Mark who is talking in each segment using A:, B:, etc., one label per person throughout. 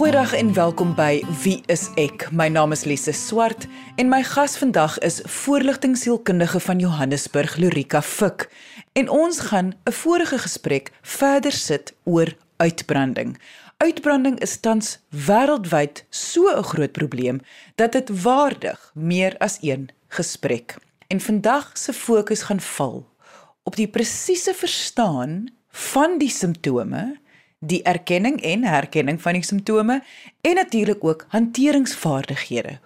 A: Goeiedag en welkom by Wie is ek? My naam is Lise Swart en my gas vandag is voorligtingsielkundige van Johannesburg, Lorika Fik. En ons gaan 'n vorige gesprek verder sit oor uitbranding. Uitbranding is tans wêreldwyd so 'n groot probleem dat dit waardig meer as een gesprek. En vandag se fokus gaan val op die presiese verstaan van die simptome die erkenning en herkenning van die simptome en natuurlik ook hanteringsvaardighede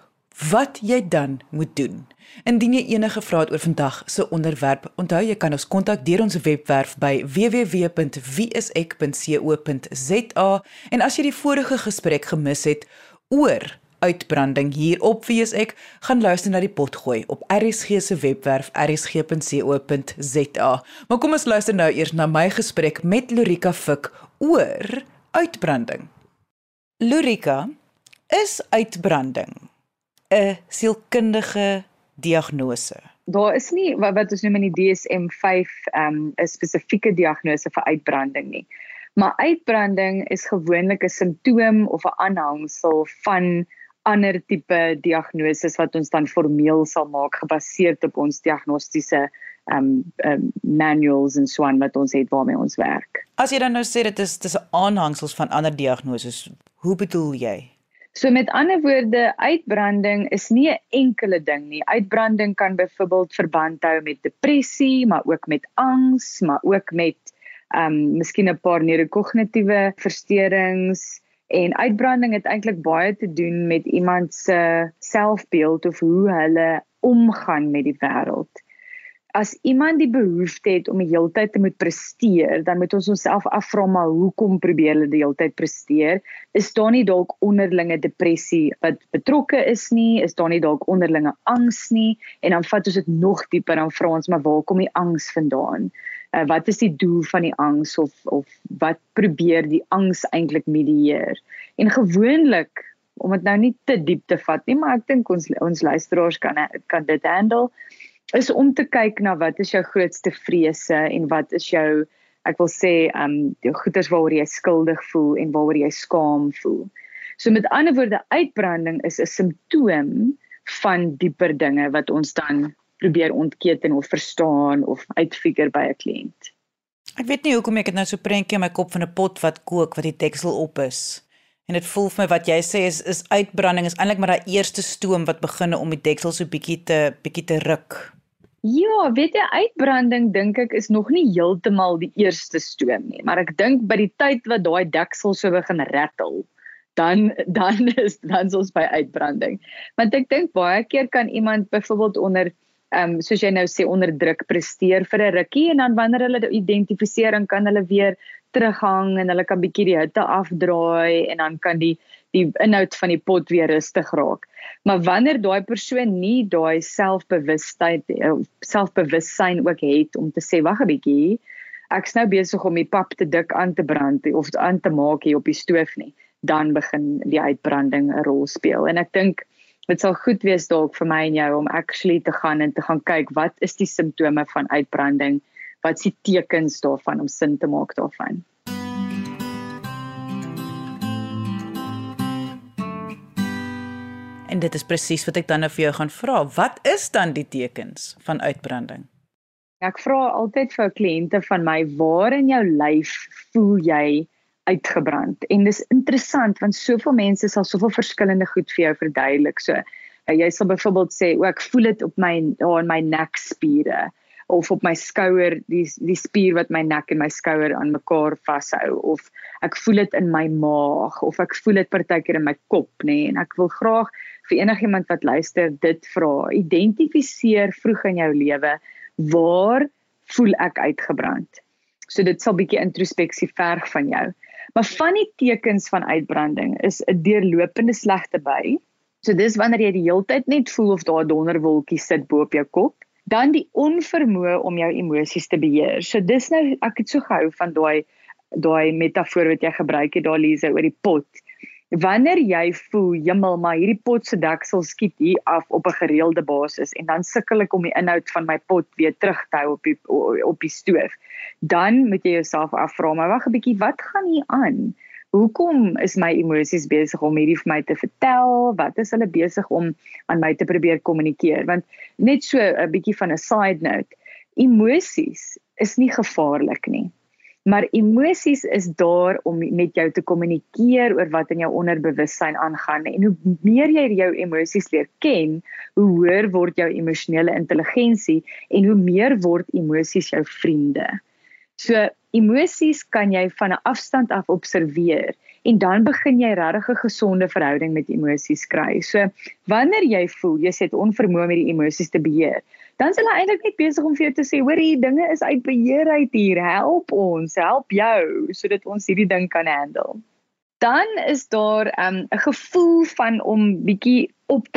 A: wat jy dan moet doen. Indien jy enige vrae het oor vandag se onderwerp, onthou jy kan ons kontak deur ons webwerf by www.wieisek.co.za en as jy die vorige gesprek gemis het oor uitbranding hier op WSEK, gaan luister na die potgooi op RSG se webwerf rsg.co.za. Maar kom ons luister nou eers na my gesprek met Lorika Fik oor uitbranding. Lorika, is uitbranding 'n sielkundige diagnose?
B: Daar is nie wat, wat ons noem in die DSM-5 'n um, spesifieke diagnose vir uitbranding nie. Maar uitbranding is gewoonlik 'n simptoom of 'n aanhangsel van ander tipe diagnoses wat ons dan formeel sal maak gebaseer op ons diagnostiese um um manuals en so aan wat ons het waarmee ons werk.
A: As jy dan nou sê dit is dis aanhangsels van ander diagnoses, hoe bedoel jy?
B: So met ander woorde, uitbranding is nie 'n enkele ding nie. Uitbranding kan byvoorbeeld verband hou met depressie, maar ook met angs, maar ook met um miskien 'n paar neurokognitiewe versteurings en uitbranding het eintlik baie te doen met iemand se selfbeeld of hoe hulle omgaan met die wêreld as iemand die behoefte het om die hele tyd te moet presteer, dan moet ons onsself afvra maar hoekom probeer hulle die hele tyd presteer? Is daar nie dalk onderlinge depressie wat betrokke is nie? Is daar nie dalk onderlinge angs nie? En dan vat ons dit nog dieper dan vra ons maar waar kom die angs vandaan? Uh, wat is die doel van die angs of of wat probeer die angs eintlik medieer? En gewoonlik om dit nou nie te diep te vat nie, maar ek dink ons ons luisteraars kan kan dit handle is om te kyk na wat is jou grootste vrese en wat is jou ek wil sê um die goeders waaroor jy skuldig voel en waaroor jy skaam voel. So met ander woorde uitbranding is 'n simptoom van dieper dinge wat ons dan probeer ontketen of verstaan of uitfigure by 'n kliënt.
A: Ek weet nie hoekom ek dit nou so prentjie in my kop van 'n pot wat kook wat die deksel op is. En dit voel vir my wat jy sê is is uitbranding is eintlik maar daai eerste stoom wat begin om die deksel so bietjie te bietjie te ruk.
B: Ja, weet jy uitbranding dink ek is nog nie heeltemal die eerste stoom nie, maar ek dink by die tyd wat daai deksel so begin rattle, dan dan is dan ons by uitbranding. Want ek dink baie keer kan iemand byvoorbeeld onder ehm um, soos jy nou sê onder druk presteer vir 'n rukkie en dan wanneer hulle identifiseer en kan hulle weer terughang en hulle kan bietjie die hitte afdraai en dan kan die die inhoud van die pot weer rustig raak. Maar wanneer daai persoon nie daai selfbewustheid of selfbewussyn ook het om te sê wag 'n bietjie, ek's nou besig om die pap te dik aan te brand of aan te maak hier op die stoof nie, dan begin die uitbranding 'n rol speel. En ek dink dit sal goed wees dalk vir my en jou om actually te gaan en te gaan kyk wat is die simptome van uitbranding? Wat is die tekens daarvan om sin te maak daarvan?
A: En dit is presies wat ek dan nou vir jou gaan vra. Wat is dan die tekens van uitbranding?
B: Ek vra altyd vir kliënte van my, waar in jou lyf voel jy uitgebrand? En dis interessant want soveel mense sal soveel verskillende goed vir jou verduidelik. So jy sal byvoorbeeld sê, "O, ek voel dit op my daar in my nekspiere." Of op my skouer die die spier wat my nek en my skouer aan mekaar vashou of ek voel dit in my maag of ek voel dit partykeer in my kop nê nee, en ek wil graag vir enigiemand wat luister dit vra. Identifiseer vroeg in jou lewe waar voel ek uitgebrand? So dit sal bietjie introspeksie verg van jou. Maar van die tekens van uitbranding is 'n deurlopende slegte by so dis wanneer jy die heeltyd net voel of daar 'n donderwolkie sit bo op jou kop dan die onvermoë om jou emosies te beheer. So dis nou ek het so gehou van daai daai metafoor wat jy gebruik het daar Lise oor die pot. Wanneer jy voel jemmel maar hierdie pot se deksel skiet hier af op 'n gereelde basis en dan sukkel ek om die inhoud van my pot weer terug te hou op die op die stoof. Dan moet jy jouself afvra maar wag 'n bietjie wat gaan hier aan? Hoekom is my emosies besig om hierdie vir my te vertel? Wat is hulle besig om aan my te probeer kommunikeer? Want net so 'n bietjie van 'n side note, emosies is nie gevaarlik nie. Maar emosies is daar om met jou te kommunikeer oor wat in jou onderbewussyn aangaan en hoe meer jy jou emosies leer ken, hoe hoër word jou emosionele intelligensie en hoe meer word emosies jou vriende. So emosies kan jy van 'n afstand af observeer en dan begin jy regtig 'n gesonde verhouding met emosies kry. So wanneer jy voel jy het onvermoë om hierdie emosies te beheer, dan is hulle eintlik net besig om vir jou te sê, hoor hier dinge is uit beheer uit hier, help ons, help jou sodat ons hierdie ding kan handle. Dan is daar ehm, 'n um, gevoel van om bietjie op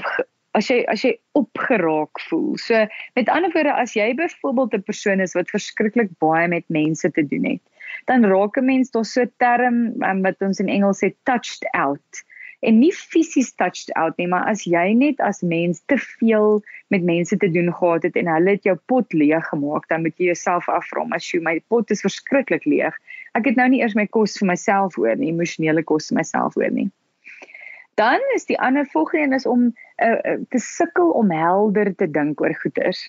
B: as jy as jy opgeraak voel. So met ander woorde as jy byvoorbeeld 'n persoon is wat verskriklik baie met mense te doen het, dan raak 'n mens daar so term um, wat ons in Engels sê touched out en nie fisies touched out nie, maar as jy net as mens te veel met mense te doen gehad het en hulle het jou pot leeg gemaak, dan moet jy jouself afvra, as jy my pot is verskriklik leeg. Ek het nou nie eers my kos vir myself oor nie, emosionele kos vir myself oor nie. Dan is die ander volgende is om uh, te sukkel om helder te dink oor goeters.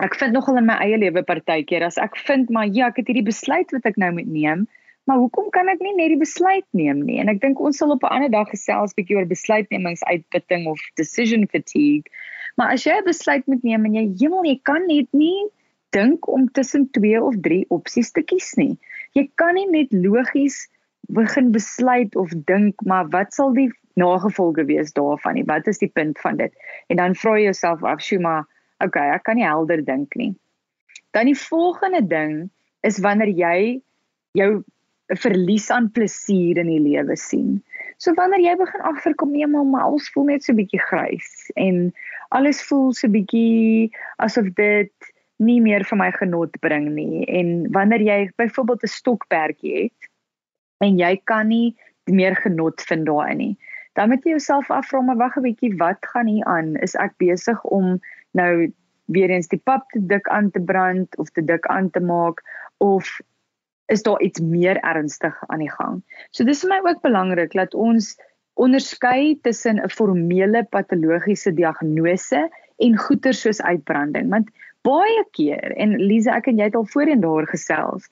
B: Ek vind nogal in my eie lewe partykeer as ek vind maar ja, ek het hierdie besluit wat ek nou moet neem, maar hoekom kan ek nie net die besluit neem nie? En ek dink ons sal op 'n ander dag gesels bietjie oor besluitnemingsuitputting of decision fatigue. Maar as jy 'n besluit moet neem en jy hemel jy kan net nie dink om tussen twee of drie opsies te kies nie. Jy kan nie net logies begin besluit of dink maar wat sal die nagevolge wees daarvan nie? Wat is die punt van dit? En dan vra jy jouself af, "Shuma, okay, ek kan nie helder dink nie." Dan die volgende ding is wanneer jy jou verlies aan plesier in die lewe sien. So wanneer jy begin agterkom nee maar alles voel net so bietjie grys en alles voel so bietjie asof dit nie meer vir my genot bring nie en wanneer jy byvoorbeeld 'n stokperdjie het en jy kan nie meer genot vind daarin nie dan moet jy jouself afvra maar wag 'n bietjie wat gaan hier aan is ek besig om nou weer eens die pap te dik aan te brand of te dik aan te maak of is daar iets meer ernstig aan die gang. So dis vir my ook belangrik dat ons onderskei tussen 'n formele patologiese diagnose en goeie soos uitbranding want baie keer en Lize ek en jy het al voorheen daar gesels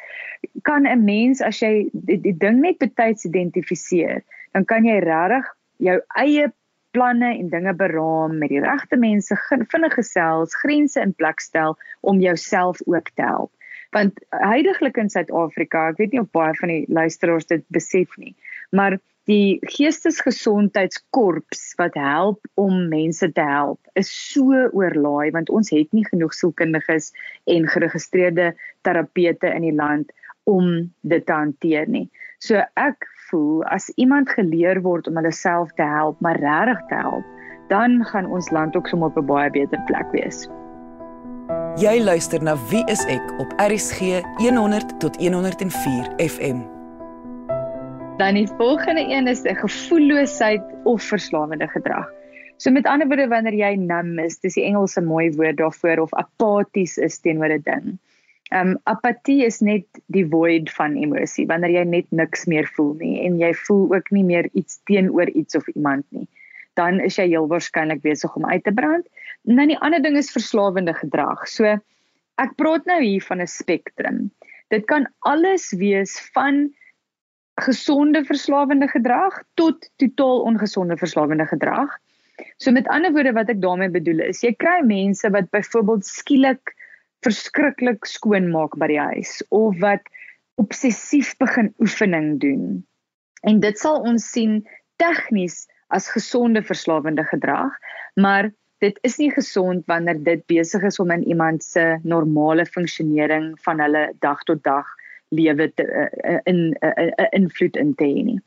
B: kan 'n mens as jy die, die ding net betyds identifiseer dan kan jy regtig jou eie planne en dinge beraam met die regte mense vinnig gesels grense in plek stel om jouself ook te help want heidaglik in Suid-Afrika, ek weet nie of baie van die luisteraars dit besef nie, maar die geestesgesondheidskorps wat help om mense te help is so oorlaai want ons het nie genoeg sielkundiges en geregistreerde terapeute in die land om dit te hanteer nie. So ek voel as iemand geleer word om hulle self te help, maar regtig te help, dan gaan ons land ook sommer op 'n baie beter plek wees.
A: Jy luister na Wie is ek op RCG 100 tot 104 FM.
B: Dan die volgende een is 'n gevoelloosheid of verslawende gedrag. So met ander woorde wanneer jy numb is, dis die Engelse mooi woord daarvoor of apaties is teenoor 'n ding. Um apatie is net die void van emosie, wanneer jy net niks meer voel nie en jy voel ook nie meer iets teenoor iets of iemand nie. Dan is jy heel waarskynlik besig om uit te brand. Nou die ander ding is verslawende gedrag. So ek praat nou hier van 'n spektrum. Dit kan alles wees van gesonde verslawende gedrag tot totaal ongesonde verslawende gedrag. So met ander woorde wat ek daarmee bedoel is, jy kry mense wat byvoorbeeld skielik verskriklik skoon maak by die huis of wat obsessief begin oefening doen. En dit sal ons sien tegnies as gesonde verslawende gedrag, maar dit is nie gesond wanneer dit besig is om in iemand se normale funksionering van hulle dag tot dag lewe te uh, in 'n uh, uh, invloed in te hê nie.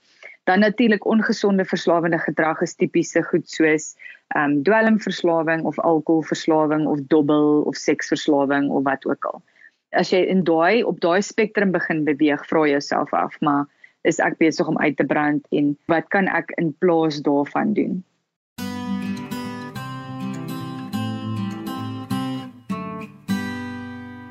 B: Dan natuurlik ongesonde verslawende gedrag is tipiese goed soos ehm um, dwelmverslawing of alkoholverslawing of dobbel of seksverslawing of wat ook al. As jy in daai op daai spektrum begin beweeg, vra jouself af, maar is ek besig om uit te brand en wat kan ek in plaas daarvan doen?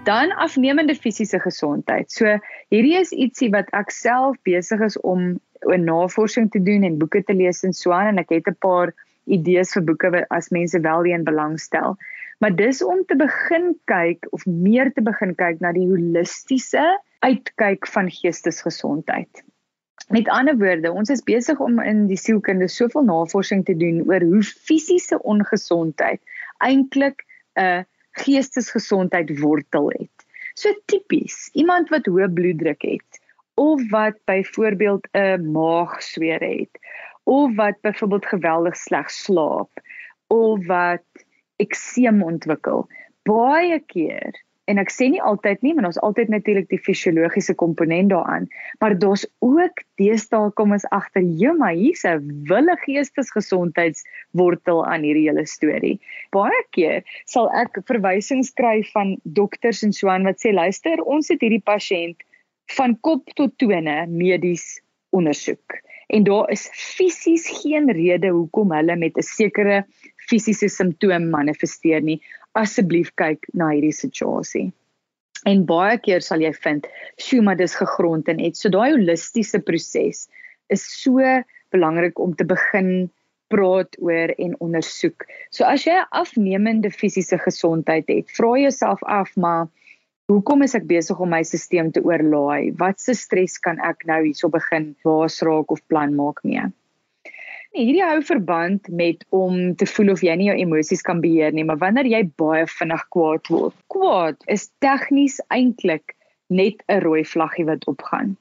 B: Dan afnemende fisiese gesondheid. So hierdie is ietsie wat ek self besig is om 'n navorsing te doen en boeke te lees en so aan en ek het 'n paar idees vir boeke as mense wel hierin belangstel. Maar dis om te begin kyk of meer te begin kyk na die holistiese uitkyk van geestesgesondheid. Met ander woorde, ons is besig om in die sielkunde soveel navorsing te doen oor hoe fisiese ongesondheid eintlik 'n geestesgesondheid wortel het. So tipies, iemand wat hoë bloeddruk het of wat byvoorbeeld 'n maagsweer het of wat byvoorbeeld geweldig sleg slaap of wat ekseem ontwikkel. Baie keer en ek sê nie altyd nie, maar ons altyd natuurlik die fisiologiese komponent daaraan, maar daar's ook deesdae kom ons agter, jy maar hier's 'n wille geestesgesondheidswortel aan hierdie hele storie. Baie keer sal ek verwysings kry van dokters en so aan wat sê luister, ons het hierdie pasiënt van kop tot tone medies ondersoek en daar is fisies geen rede hoekom hulle met 'n sekere fisiese simptoom manifesteer nie. Asseblief kyk na hierdie situasie. En baie keer sal jy vind, "Sjoe, maar dis gegrond en et." So daai holistiese proses is so belangrik om te begin praat oor en ondersoek. So as jy 'n afnemende fisiese gesondheid het, vra jouself af, maar Hoekom is ek besig om my stelsel te oorlaai? Wat se stres kan ek nou hierso begin baas raak of plan maak mee? Nee, hierdie hou verband met om te voel of jy nie jou emosies kan beheer nie, maar wanneer jy baie vinnig kwaad word. Kwaad is tegnies eintlik net 'n rooi vlaggie wat opgaan.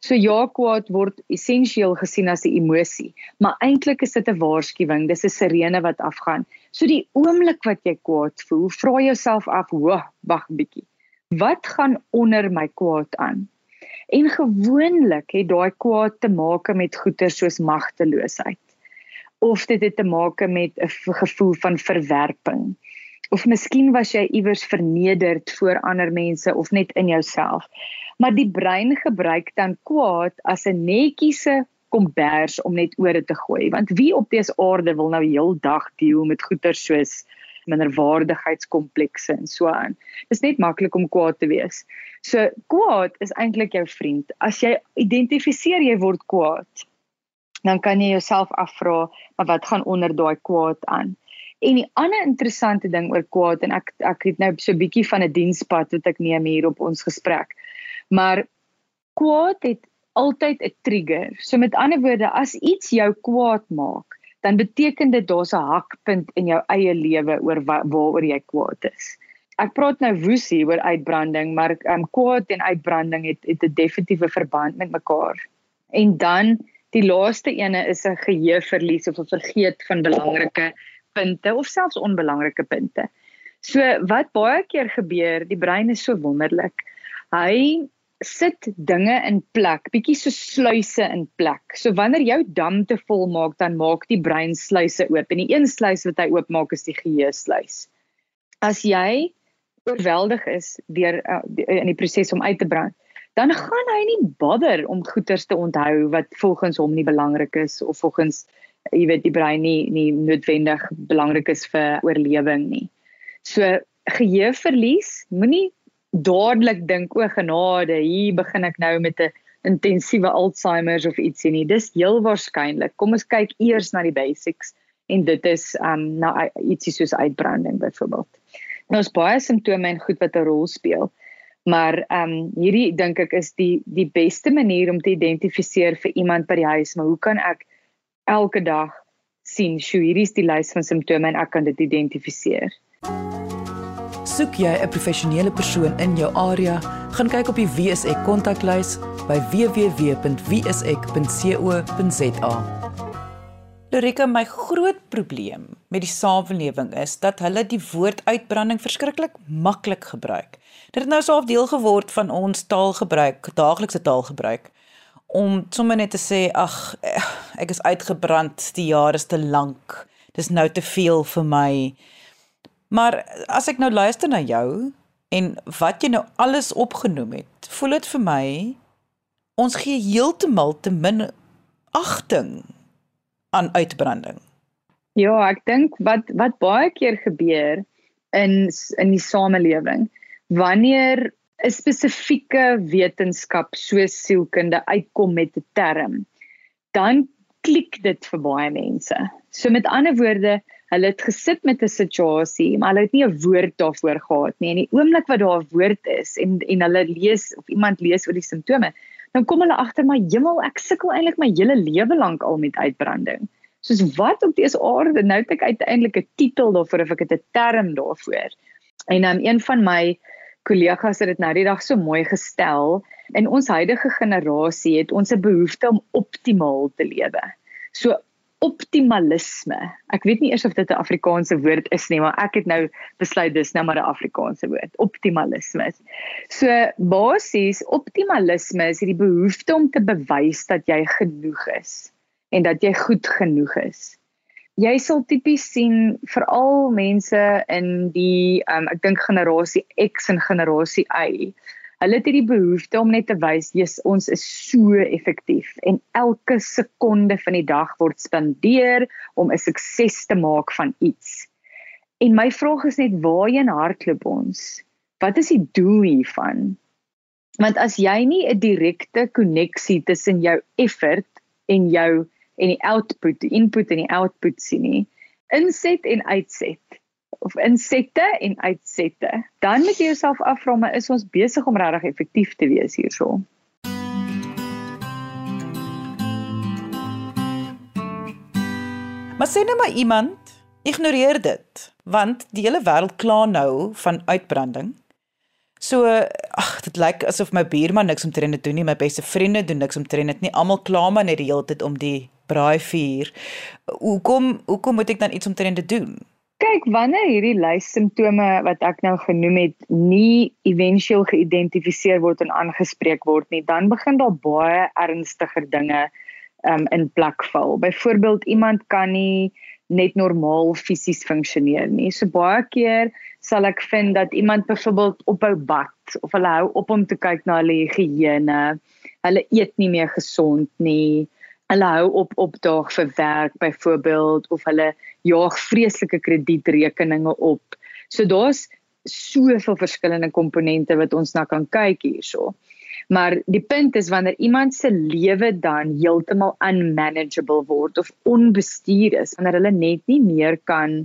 B: So ja, kwaad word essensieel gesien as 'n emosie, maar eintlik is dit 'n waarskuwing, dis 'n sirene wat afgaan. So die oomblik wat jy kwaad voel, vra jouself af, "Wag, wag 'n bietjie wat gaan onder my kwaad aan? En gewoonlik het daai kwaad te maak met goeie soos magteloosheid. Of dit het te maak met 'n gevoel van verwerping. Of miskien was jy iewers vernederd voor ander mense of net in jouself. Maar die brein gebruik dan kwaad as 'n netjiese kombers om net oor te gooi want wie op dese aarde wil nou heeldag deel met goeie soos minderwaardigheidskomplekse en so aan. Dit is net maklik om kwaad te wees. So kwaad is eintlik jou vriend. As jy identifiseer jy word kwaad, dan kan jy jouself afvra, maar wat gaan onder daai kwaad aan? En die ander interessante ding oor kwaad en ek ek het nou so 'n bietjie van 'n dienspad wat ek neem hier op ons gesprek. Maar kwaad het altyd 'n trigger. So met ander woorde, as iets jou kwaad maak, dan beteken dit daar's 'n hakpunt in jou eie lewe oor waaroor jy kwaad is. Ek praat nou woesie oor uitbranding, maar um, kwaad en uitbranding het het 'n definitiewe verband met mekaar. En dan die laaste ene is 'n geheueverlies of 'n vergeet van belangrike punte of selfs onbelangrike punte. So wat baie keer gebeur, die brein is so wonderlik. Hy sit dinge in plek, bietjie so sluise in plek. So wanneer jou dam te vol maak, dan maak die brein sluise oop. En die een sluis wat hy oopmaak is die geheue sluis. As jy oorweldig is deur uh, in die proses om uit te brand, dan gaan hy nie bother om goeters te onthou wat volgens hom nie belangrik is of volgens jy weet die brein nie nie noodwendig belangrik is vir oorlewing nie. So geheueverlies moenie dadelik dink o genade, hier begin ek nou met 'n intensiewe Alzheimer's of ietsie nie. Dis heel waarskynlik. Kom ons kyk eers na die basics en dit is um na ietsie soos uitbranding byvoorbeeld. Nou is baie simptome en goed wat 'n rol speel. Maar um hierdie dink ek is die die beste manier om te identifiseer vir iemand by die huis, maar hoe kan ek elke dag sien, "Sjoe, hierdie is die lys van simptome en ek kan dit identifiseer."
A: Soek jy 'n professionele persoon in jou area, gaan kyk op die WSE kontaklys by www.wsek.co.za. Lorika, my groot probleem met die samelewing is dat hulle die woord uitbranding verskriklik maklik gebruik. Dit het nou so 'n deel geword van ons taalgebruik, daaglikse taalgebruik om sommer net te sê ag ek is uitgebrand, die jaar is te lank. Dis nou te veel vir my. Maar as ek nou luister na jou en wat jy nou alles opgenoem het, voel dit vir my ons gee heeltemal te min agting aan uitbranding.
B: Ja, ek dink wat wat baie keer gebeur in in die samelewing wanneer 'n spesifieke wetenskap soos sielkunde uitkom met 'n term, dan klik dit vir baie mense. So met ander woorde, hulle het gesit met 'n situasie, maar hulle het nie 'n woord daarvoor gehad nie. En die oomblik wat daar 'n woord is en en hulle lees of iemand lees oor die simptome, dan kom hulle agter maar hemel, ek sukkel eintlik my hele lewe lank al met uitbranding. Soos wat op dese aarde nou het ek uiteindelik 'n titel daarvoor of ek het 'n term daarvoor. En dan um, een van my kollegas het dit nou die dag so mooi gestel. In ons huidige generasie het ons 'n behoefte om optimaal te lewe. So optimalisme. Ek weet nie eers of dit 'n Afrikaanse woord is nie, maar ek het nou besluit dis nou maar 'n Afrikaanse woord, optimalisme. So basies optimalisme is hierdie behoefte om te bewys dat jy genoeg is en dat jy goed genoeg is. Jy sal tipies sien veral mense in die um, ek dink generasie X en generasie Y Hulle het hierdie behoefte om net te wys, "Jesus, ons is so effektief en elke sekonde van die dag word spandeer om 'n sukses te maak van iets." En my vraag is net, waarheen hardloop ons? Wat is die doel hiervan? Want as jy nie 'n direkte koneksie tussen jou effort en jou en die output, die input en die output sien nie, inset en uitset of insette en uitsette. Dan moet jy jouself afvra, maar is ons besig om regtig effektief te wees hierso?
A: Maar sê net maar iemand ignoreer dit, want die hele wêreld kla nou van uitbranding. So, ag, dit lyk asof my buurman niks om te doen nie, my beste vriende doen niks om te doen nie. Almal kla maar net die hele tyd om die braaivuur. Hoekom hoekom moet ek dan iets om te doen?
B: Kyk, wanneer hierdie lys simptome wat ek nou genoem het nie éventueel geïdentifiseer word en aangespreek word nie, dan begin daar baie ernstiger dinge um, in plek val. Byvoorbeeld iemand kan nie net normaal fisies funksioneer nie. So baie keer sal ek vind dat iemand byvoorbeeld ophou bad of hulle hou op om te kyk na hulle higiëne. Hulle eet nie meer gesond nie hulle hou op opdaag vir werk byvoorbeeld of hulle jaag vreeslike kredietrekeninge op. So daar's soveel verskillende komponente wat ons na kan kyk hierso. Maar die punt is wanneer iemand se lewe dan heeltemal unmanageable word of onbestuur is, wanneer hulle net nie meer kan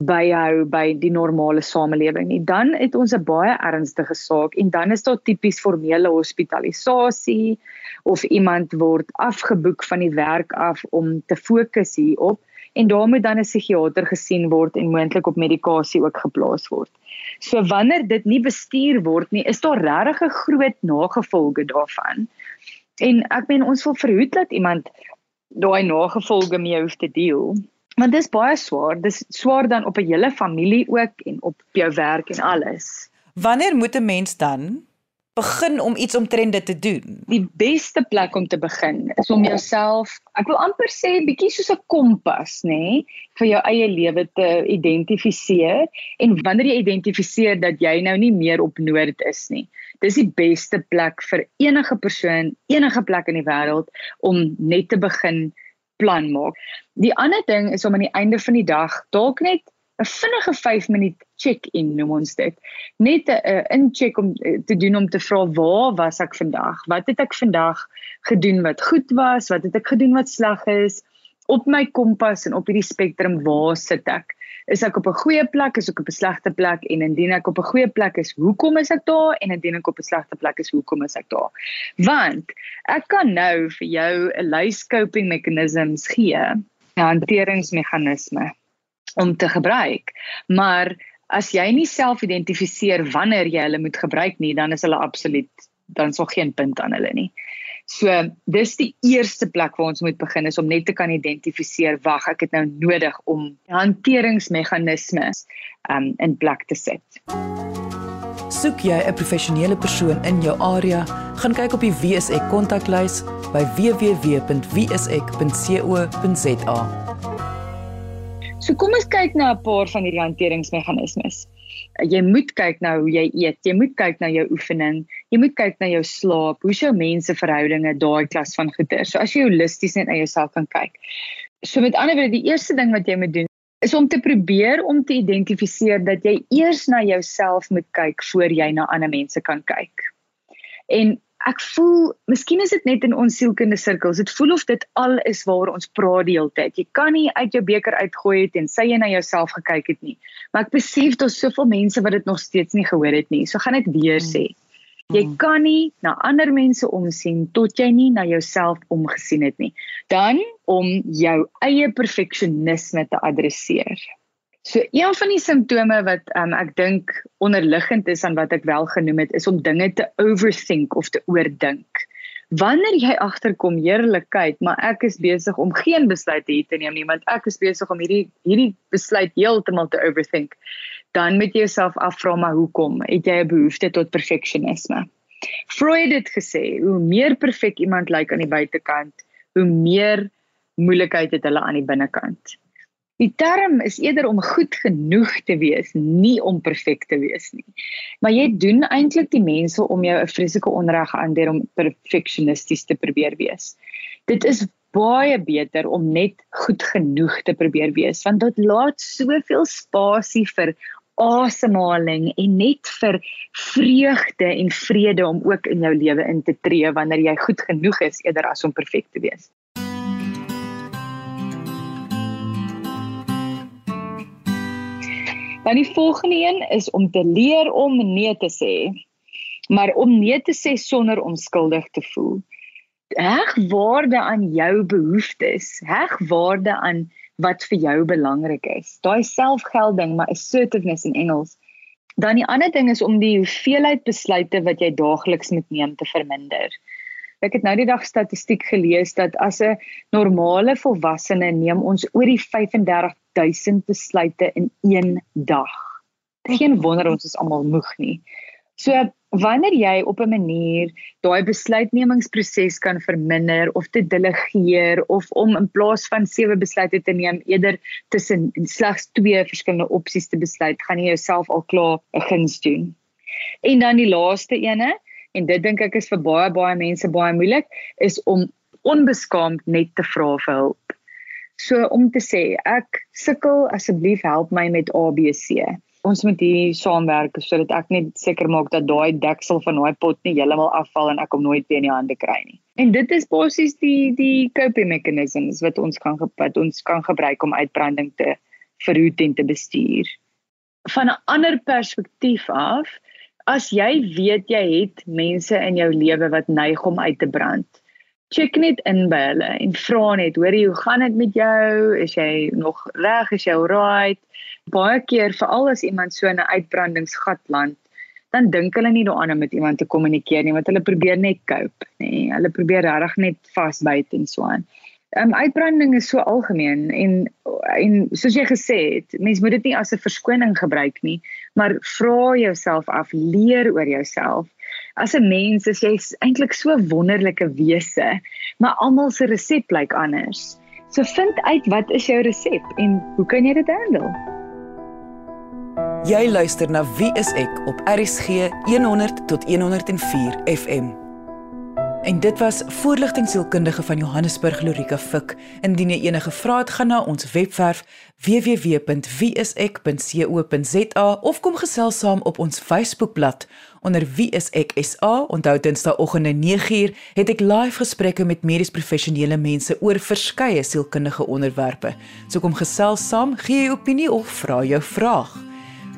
B: byhou by die normale samelewing nie, dan het ons 'n baie ernstige saak en dan is daar tipies formele hospitalisasie of iemand word afgeboek van die werk af om te fokus hierop en daar moet dan 'n psigiater gesien word en moontlik op medikasie ook geplaas word. So wanneer dit nie bestuur word nie, is daar regtig 'n groot nagevolge daarvan. En ek meen ons wil verhoed dat iemand daai nagevolge mee hoef te deel. Want dis baie swaar. Dis swaar dan op 'n hele familie ook en op jou werk en alles.
A: Wanneer moet 'n mens dan begin om iets omtrent dit te doen?
B: Die beste plek om te begin is om jouself, ek wil amper sê bietjie soos 'n kompas, nê, nee, vir jou eie lewe te identifiseer en wanneer jy identifiseer dat jy nou nie meer op noord is nie. Dis die beste plek vir enige persoon, enige plek in die wêreld om net te begin plan maak. Die ander ding is om aan die einde van die dag dalk net 'n vinnige 5 minuut check-in noem ons dit. Net 'n incheck om uh, te doen om te vra waar was ek vandag? Wat het ek vandag gedoen wat goed was? Wat het ek gedoen wat sleg is? Op my kompas en op hierdie spektrum waar sit ek? Is ek op 'n goeie plek, is ek op 'n slegte plek en indien ek op 'n goeie plek is, hoekom is ek daar en indien ek op 'n slegte plek is, hoekom is ek daar? Want ek kan nou vir jou 'n lys coping mechanisms gee, 'n hanteringsmeganisme om te gebruik. Maar as jy nie self identifiseer wanneer jy hulle moet gebruik nie, dan is hulle absoluut dan sou geen punt aan hulle nie. So dis die eerste plek waar ons moet begin is om net te kan identifiseer wag ek het nou nodig om hanteringsmeganismes um, in plek te sit.
A: Soek jy 'n professionele persoon in jou area, gaan kyk op die WSE kontaklys by www.wse.co.za.
B: So kom ons kyk na 'n paar van hierdie hanteringsmeganismes jy moet kyk na hoe jy eet, jy moet kyk na jou oefening, jy moet kyk na jou slaap, hoe jou menseverhoudinge daai klas van goeder. So as jy holisties net na jouself kan kyk. So met ander woorde, die eerste ding wat jy moet doen is om te probeer om te identifiseer dat jy eers na jouself moet kyk voor jy na ander mense kan kyk. En ek voel, miskien is dit net in ons sielkunde sirkels, dit voel of dit al is waaroor ons praat die hele tyd. Jy kan nie uit jou beker uitgooi het en sê jy na jouself gekyk het nie. Maar ek besef daar's soveel mense wat dit nog steeds nie gehoor het nie. So gaan ek weer sê. Jy hmm. kan nie na ander mense omsien tot jy nie na jouself omgesien het nie. Dan om jou eie perfeksionisme te adresseer. So een van die simptome wat um, ek dink onderliggend is aan wat ek wel genoem het is om dinge te overthink of te oordink. Wanneer jy agterkom heerlikheid, maar ek is besig om geen besluite hier te neem nie, want ek is besig om hierdie hierdie besluit heeltemal te overthink, dan moet jy jouself afvra maar hoekom? Het jy 'n behoefte tot perfeksionisme? Freud het gesê, hoe meer perfek iemand lyk aan die buitekant, hoe meer moeilikheid het hulle aan die binnekant. Die term is eerder om goed genoeg te wees, nie om perfek te wees nie. Maar jy doen eintlik die mense om jou 'n vreeslike onreg aan deur om perfeksionisties te probeer wees. Dit is baie beter om net goed genoeg te probeer wees want dit laat soveel spasie vir asemhaling en net vir vreugde en vrede om ook in jou lewe in te tree wanneer jy goed genoeg is eerder as om perfek te wees. Dan die volgende een is om te leer om nee te sê. Maar om nee te sê sonder onskuldig te voel. Heg waarde aan jou behoeftes, heg waarde aan wat vir jou belangrik is. Daai selfgelding, maar assertiveness in Engels. Dan die ander ding is om die hoeveelheid besluite wat jy daagliks moet neem te verminder. Ek het nou die dag statistiek gelees dat as 'n normale volwassene neem ons oor die 35000 besluite in een dag. Geen wonder ons is almal moeg nie. So wanneer jy op 'n manier daai besluitnemingsproses kan verminder of te delegeer of om in plaas van sewe besluite te neem eerder tussen slegs twee verskillende opsies te besluit, gaan jy jouself al klaar 'n guns doen. En dan die laaste ene, en dit dink ek is vir baie baie mense baie moeilik is om onbeskaamd net te vra vir hulp. So om te sê ek sukkel asseblief help my met ABC. Ons moet hier saamwerk sodat ek net seker maak dat daai deksel van daai pot nie heeltemal afval en ek hom nooit weer in die hande kry nie. En dit is basies die die coping mechanisms wat ons kan wat ons kan gebruik om uitbranding te verhoed en te bestuur. Van 'n ander perspektief af, as jy weet jy het mense in jou lewe wat neig om uit te brand. Check net in by hulle en vra net, hoorie, hoe gaan dit met jou? Is jy nog reg? Is jy alright? Baie keer veral as iemand so 'n uitbrandingsgat land, dan dink hulle nie daaraan om met iemand te kommunikeer nie, want hulle probeer net cope, nê. Nee, hulle probeer regtig net vasbyt en so aan. Um uitbranding is so algemeen en en soos jy gesê het, mens moet dit nie as 'n verskoning gebruik nie, maar vra jouself af, leer oor jouself. As 'n mens is jy eintlik so wonderlike wese, maar almal se resep lyk anders. So vind uit wat is jou resep en hoe kan jy dit handle?
A: Jy luister na Wie is ek op RSG 100 tot 104 FM. En dit was voorligting sielkundige van Johannesburg Lorika Fik. Indien jy enige vrae het, gaan na ons webwerf www.wieisek.co.za of kom gesels saam op ons Facebookblad onder Wie is ek SA. Onthou Dinsdagoggende 9uur het ek live gesprekke met medies professionele mense oor verskeie sielkundige onderwerpe. So kom gesels saam, gee jou opinie of vra jou vraag.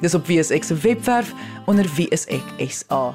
A: Dis op Wie is ek se webwerf onder Wie is ek SA.